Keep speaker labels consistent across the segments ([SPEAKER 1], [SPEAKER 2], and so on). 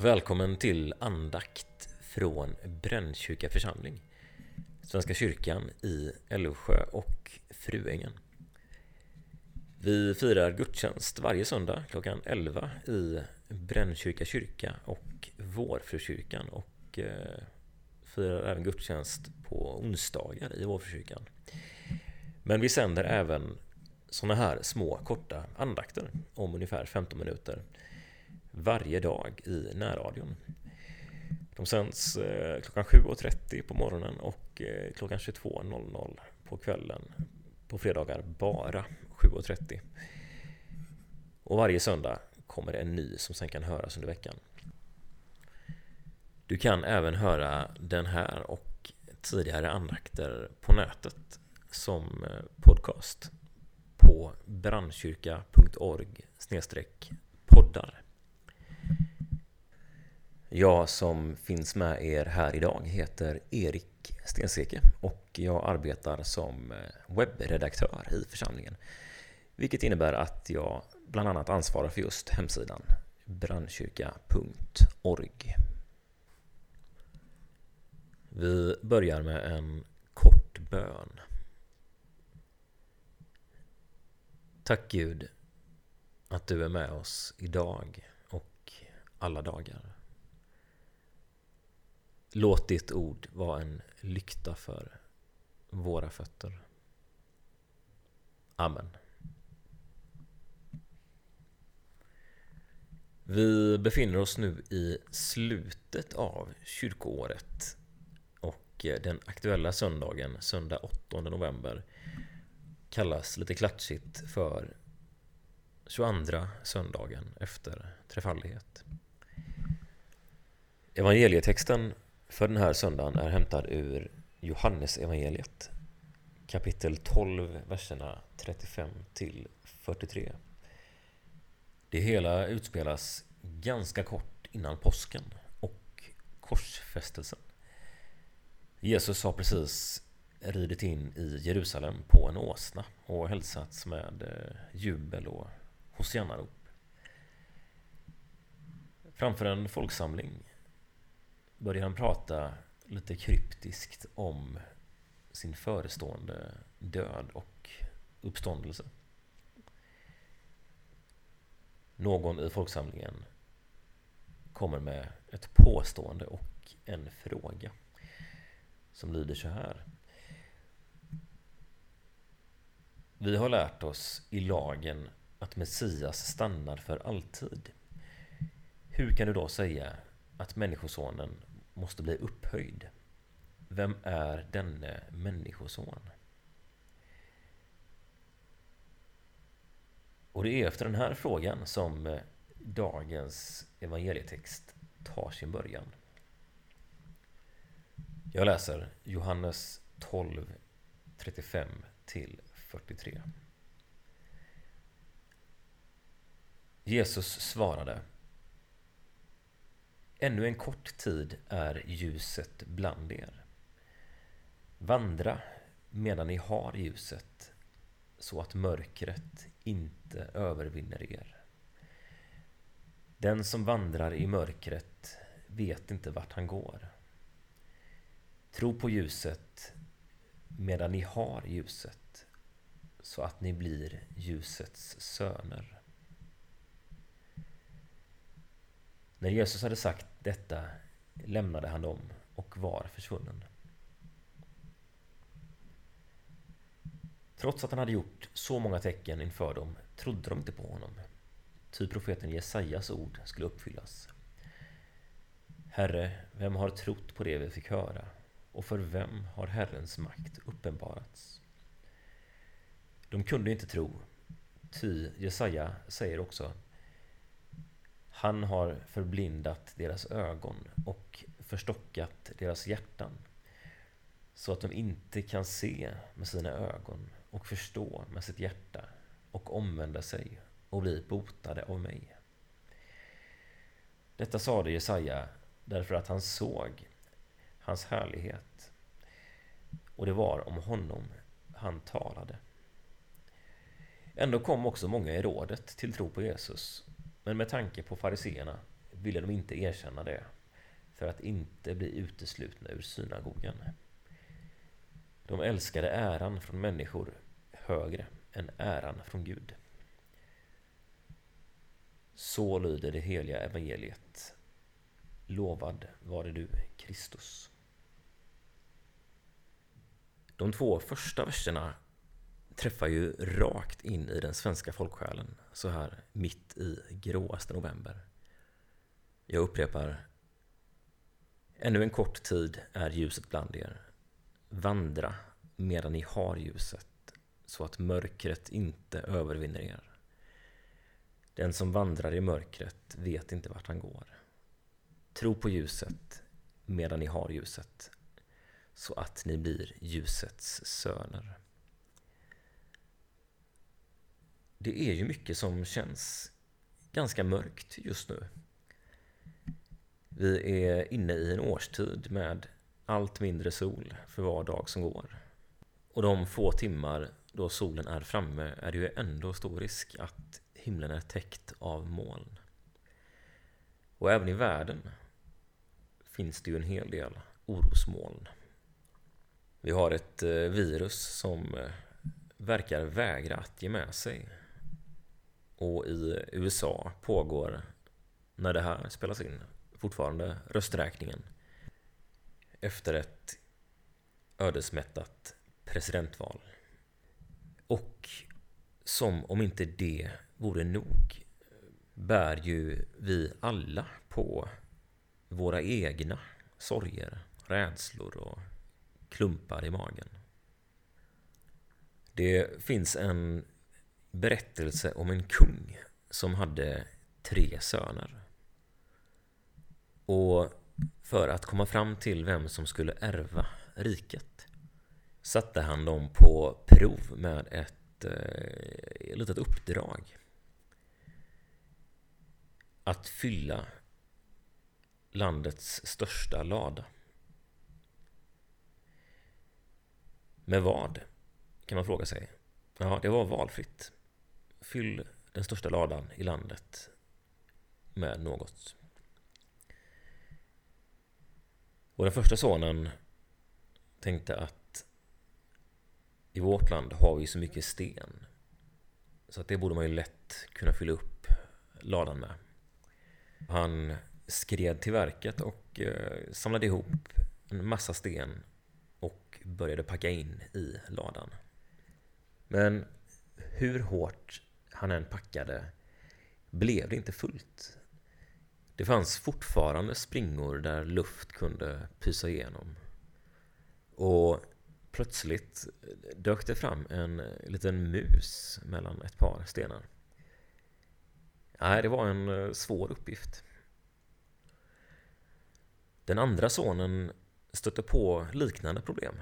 [SPEAKER 1] Välkommen till andakt från Brännkyrka församling Svenska kyrkan i Älvsjö och Fruängen. Vi firar gudstjänst varje söndag klockan 11 i Brännkyrka kyrka och Vårfrukyrkan och eh, firar även gudstjänst på onsdagar i Vårfrukyrkan. Men vi sänder även sådana här små korta andakter om ungefär 15 minuter varje dag i närradion. De sänds eh, klockan 7.30 på morgonen och eh, klockan 22.00 på kvällen. På fredagar bara 7.30. Och varje söndag kommer det en ny som sen kan höras under veckan. Du kan även höra den här och tidigare andakter på nätet som eh, podcast på brandkyrka.org poddar. Jag som finns med er här idag heter Erik Stenseke och jag arbetar som eh, webbredaktör i församlingen. Vilket innebär att jag bland annat ansvarar för just hemsidan brandkyrka.org. Vi börjar med en kort bön. Tack Gud att du är med oss idag och alla dagar. Låt ditt ord vara en lykta för våra fötter. Amen. Vi befinner oss nu i slutet av kyrkoåret och eh, den aktuella söndagen, söndag 8 november, kallas lite klatschigt för 22 söndagen efter trefaldighet. Evangelietexten för den här söndagen är hämtad ur Johannes evangeliet kapitel 12, verserna 35 till 43. Det hela utspelas ganska kort innan påsken och korsfästelsen. Jesus har precis ridit in i Jerusalem på en åsna och hälsats med eh, jubel och hosiannarop. Framför en folksamling börjar han prata lite kryptiskt om sin förestående död och uppståndelse. Någon i folksamlingen kommer med ett påstående och en fråga som lyder så här. Vi har lärt oss i lagen att Messias stannar för alltid. Hur kan du då säga att Människosonen måste bli upphöjd. Vem är denne människoson? Och det är efter den här frågan som eh, dagens evangelietext tar sin början. Jag läser Johannes 12, 35 till 43. Jesus svarade Ännu en kort tid är ljuset bland er. Vandra medan ni har ljuset så att mörkret inte övervinner er. Den som vandrar i mörkret vet inte vart han går. Tro på ljuset medan ni har ljuset så att ni blir ljusets söner. När Jesus hade sagt detta lämnade han dem och var försvunnen. Trots att han hade gjort så många tecken inför dem trodde de inte på honom. Ty profeten Jesajas ord skulle uppfyllas. Herre, vem har trott på det vi fick höra? Och för vem har Herrens makt uppenbarats? De kunde inte tro, ty Jesaja säger också han har förblindat deras ögon och förstockat deras hjärtan så att de inte kan se med sina ögon och förstå med sitt hjärta och omvända sig och bli botade av mig. Detta sade Jesaja därför att han såg hans härlighet och det var om honom han talade. Ändå kom också många i rådet till tro på Jesus men med tanke på fariseerna ville de inte erkänna det för att inte bli uteslutna ur synagogan. De älskade äran från människor högre än äran från Gud. Så lyder det heliga evangeliet. Lovad vare du, Kristus. De två första verserna träffar ju rakt in i den svenska folksjälen så här mitt i gråaste november. Jag upprepar. Ännu en kort tid är ljuset bland er. Vandra medan ni har ljuset så att mörkret inte övervinner er. Den som vandrar i mörkret vet inte vart han går. Tro på ljuset medan ni har ljuset så att ni blir ljusets söner. Det är ju mycket som känns ganska mörkt just nu. Vi är inne i en årstid med allt mindre sol för var dag som går. Och de få timmar då solen är framme är det ju ändå stor risk att himlen är täckt av moln. Och även i världen finns det ju en hel del orosmoln. Vi har ett eh, virus som eh, verkar vägra att ge med sig. Och i USA pågår, när det här spelas in, fortfarande rösträkningen efter ett ödesmättat presidentval. Och som om inte det vore nog bär ju vi alla på våra egna sorger, rädslor och klumpar i magen. Det finns en berättelse om en kung som hade tre söner. Och för att komma fram till vem som skulle ärva riket satte han dem på prov med ett eh, litet uppdrag. Att fylla landets största lada. Med vad? Kan man fråga sig. Ja, det var valfritt. Fyll den största ladan i landet med något. Och den första sonen tänkte att i vårt land har vi så mycket sten så att det borde man ju lätt kunna fylla upp ladan med. Han skred till verket och eh, samlade ihop en massa sten och började packa in i ladan. Men hur hårt han än packade blev det inte fullt. Det fanns fortfarande springor där luft kunde pysa igenom. Och plötsligt dök det fram en liten mus mellan ett par stenar. Nej, det var en eh, svår uppgift. Den andra sonen stötte på liknande problem.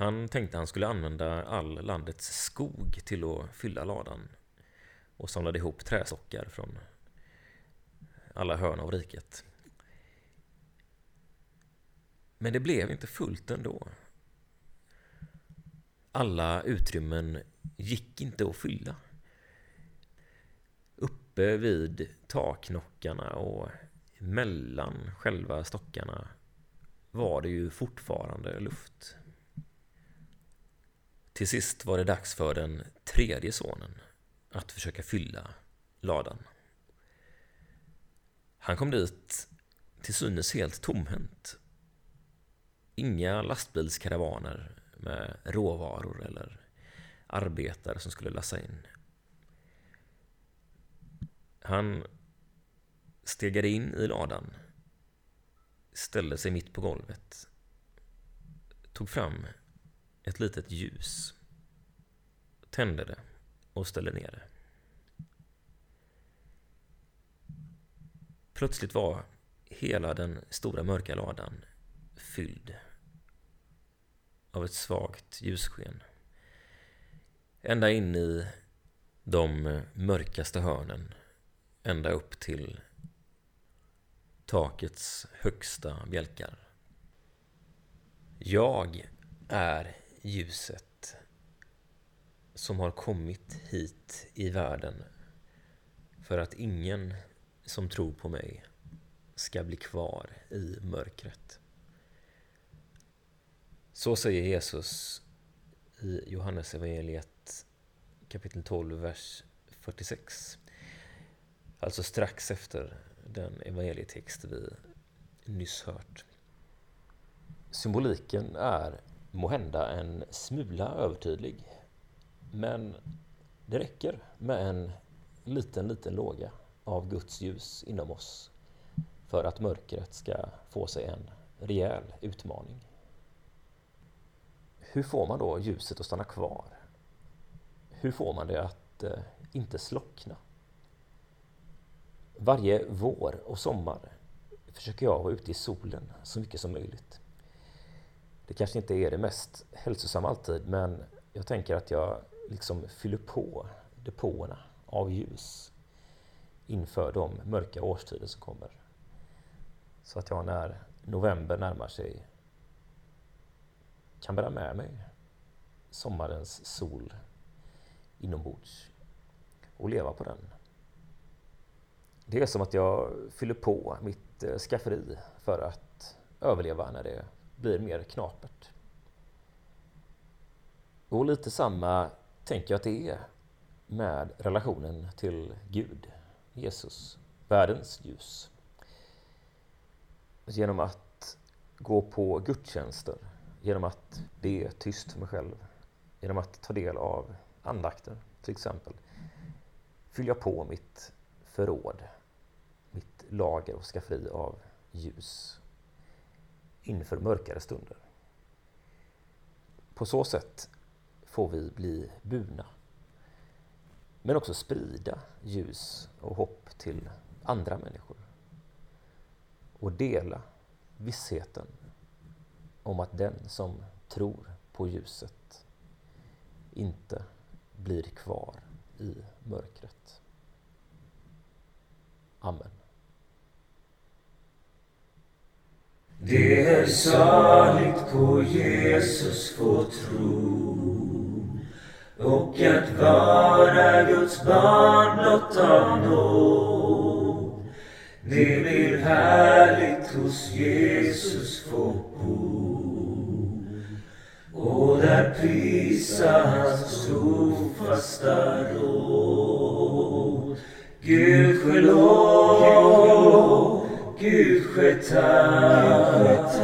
[SPEAKER 1] Han tänkte han skulle använda all landets skog till att fylla ladan och samlade ihop träsockar från alla hörn av riket. Men det blev inte fullt ändå. Alla utrymmen gick inte att fylla. Uppe vid taknockarna och mellan själva stockarna var det ju fortfarande luft. Till sist var det dags för den tredje sonen att försöka fylla ladan. Han kom dit till synes helt tomhänt. Inga lastbilskaravaner med råvaror eller arbetare som skulle lassa in. Han stegade in i ladan, ställde sig mitt på golvet, tog fram ett litet ljus, tände det och ställde ner det. Plötsligt var hela den stora mörka ladan fylld av ett svagt ljussken. Ända in i de mörkaste hörnen, ända upp till takets högsta bjälkar. Jag är ljuset som har kommit hit i världen för att ingen som tror på mig ska bli kvar i mörkret. Så säger Jesus i Johannes evangeliet kapitel 12, vers 46. Alltså strax efter den evangelietext vi nyss hört. Symboliken är måhända en smula övertydlig. Men det räcker med en liten, liten låga av Guds ljus inom oss för att mörkret ska få sig en rejäl utmaning. Hur får man då ljuset att stanna kvar? Hur får man det att eh, inte slockna? Varje vår och sommar försöker jag vara ute i solen så mycket som möjligt. Det kanske inte är det mest hälsosamma alltid, men jag tänker att jag liksom fyller på depåerna av ljus inför de mörka årstider som kommer. Så att jag när november närmar sig kan bära med mig sommarens sol inombords och leva på den. Det är som att jag fyller på mitt eh, skafferi för att överleva när det blir mer knapert. Och lite samma tänker jag att det är med relationen till Gud, Jesus, världens ljus. Genom att gå på gudstjänster, genom att be tyst för mig själv, genom att ta del av andakter till exempel, fyller jag på mitt förråd, mitt lager och skafferi av ljus inför mörkare stunder. På så sätt får vi bli burna. Men också sprida ljus och hopp till andra människor. Och dela vissheten om att den som tror på ljuset inte blir kvar i mörkret. Amen.
[SPEAKER 2] Det är saligt på Jesus få tro och att vara Guds barn blott av nåd. Det blir härligt hos Jesus få bo och där prisa hans trofasta råd. Gud ske lov, Gud ske tack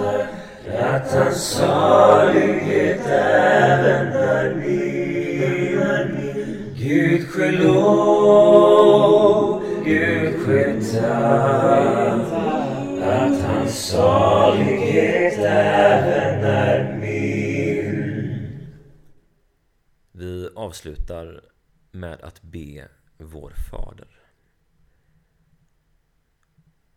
[SPEAKER 2] att hans salighet även är min. Gud ske lov, Gud ske tack att hans salighet även är min.
[SPEAKER 1] Vi avslutar med att be vår Fader.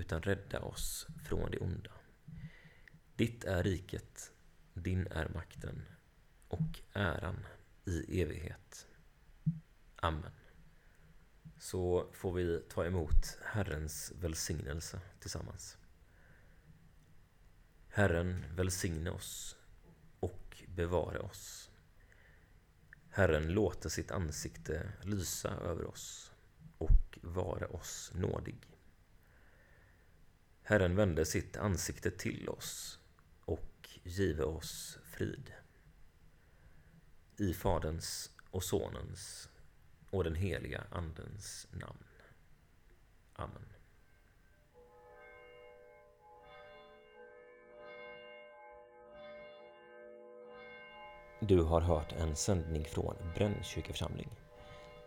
[SPEAKER 1] utan rädda oss från det onda. Ditt är riket, din är makten och äran i evighet. Amen. Så får vi ta emot Herrens välsignelse tillsammans. Herren välsigne oss och bevare oss. Herren låter sitt ansikte lysa över oss och vara oss nådig. Herren vände sitt ansikte till oss och give oss frid. I Faderns och Sonens och den heliga Andens namn. Amen. Du har hört en sändning från Brännkyrka församling.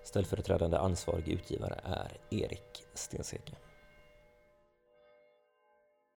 [SPEAKER 1] Ställföreträdande ansvarig utgivare är Erik Stenseke.